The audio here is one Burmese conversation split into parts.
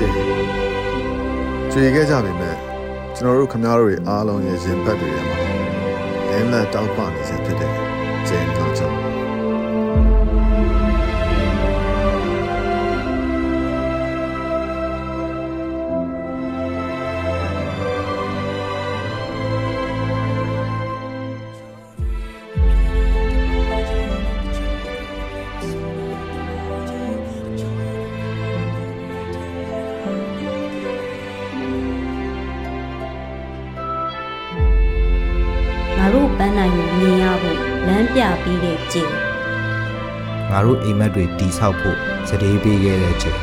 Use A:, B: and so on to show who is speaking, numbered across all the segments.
A: ကျင်းကြွေခဲ့ကြပြီမဲ့ကျွန်တော်တို့ခမားတို့ရဲ့အားလုံးရဲ့ရင်ဘတ်တွေထဲမှာလင်းလက်တောက်ပနေစေဖြစ်တဲ့ကျင်းကောင်းချော
B: ပန်းနိုင်ကိုမြင်ရဖို့လမ်းပြပြီးတဲ့ကြည်
C: ငါတို့အိမ်မက်တွေတီဆောက်ဖို့စတေးပေးခဲ့တဲ့ချိန်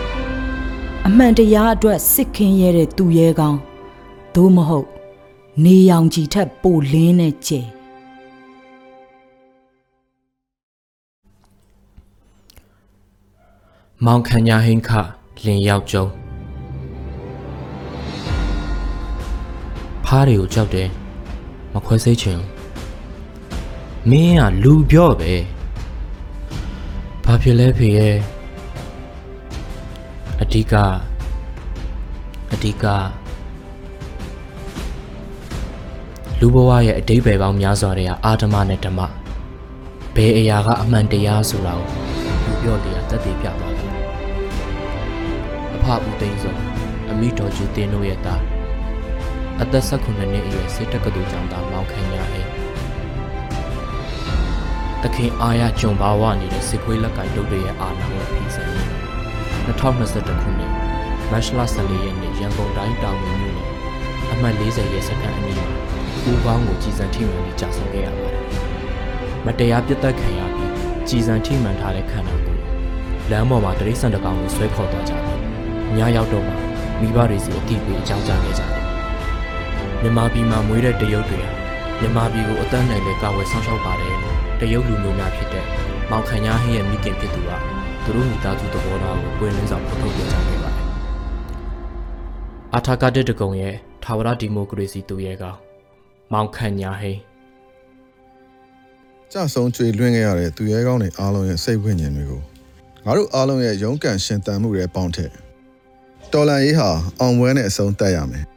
D: အမှန်တရားအတွက်စစ်ခင်းရတဲ့သူရဲကောင်းသို့မဟုတ် နေရောင်ကြီးထက်ပိုလင်းတဲ့ကျဲ
E: မောင်ခညာဟင်းခလင်ရောက်ကျုံဖားတွေကိုကြောက်တယ်မခွဲစိတ်ချင်ဘူး မင်းကလူပြော့ပဲဘာဖြစ်လဲဖေရဲ့အဓိကအဓိကလူဘဝရဲ့အတိတ်ပဲပေါင်းများစွာတွေကအာဓမနဲ့ဓမ္မဘယ်အရာကအမှန်တရားဆိုတာကိုလူပြော့တရားတက်တည်ပြပါလားအဖဦးသိန်းစောအမိတော်ကြီးတင်းတို့ရဲ့သားအသက်16နှစ်အရွယ်စစ်တက္ကသိုလ်ကျောင်းသားမောင်ခမ်းရဟဲ့ တခင်အာရဂျွန်ဘာဝနေတဲ့စစ်ခွေးလက်ကင်တုတ်တွေရဲ့အာဏာကိုဖိစံနေ2021ခုနှစ်မတ်လ14ရက်နေ့ရန်ကုန်တိုင်းတောင်ဝင်မြို့နယ်အမှတ်40ရဲ့စခန်းအနီးမှာဦးပေါင်းကိုကြီးစံထိမှန်ပြီးကြာဆုံးခဲ့ရပါတယ်မတရားပြစ်တက်ခံရပြီးကြီးစံထိမှန်ထားတဲ့ခန္ဓာကိုယ်လမ်းပေါ်မှာတရိษံတစ်ကောင်ကိုဆွဲခေါ်သွားကြတယ်ညရောက်တော့မှမိဘတွေစီအတိအပေးအကြောင်းကြားခဲ့ကြတယ်မြန်မာပြည်မှာမွေးတဲ့တရုတ်တွေဟာ မြန်မာပြည်ကိုအသက်နိုင်တဲ့ကာဝယ်ဆောင်ရှောက်ပါတယ်လို့တရုတ်လူမျိုးများဖြစ်တဲ့မောင်ခညာဟင်းရဲ့မိခင်ဖြစ်သူကသူတို့မိသားစုသဘောထားကိုပွင့်လင်းစွာဖော်ထုတ်ပြကြခဲ့ပါတယ်အာထာကတက်တကုံရဲ့ထာဝရဒီမိုကရေစီသူရဲကောင်မောင်ခညာဟင်း
A: ကြဆုံးကြွေလွင့်ခဲ့ရတဲ့သူရဲကောင်းတွေအားလုံးရဲ့စိတ်ဝိညာဉ်တွေကိုငါတို့အားလုံးရဲ့ရုန်းကန်ရှင်သန်မှုတွေပေါင်းထက်တော်လန်ရေးဟာအောင်ပွဲနဲ့အဆုံးသတ်ရမယ်။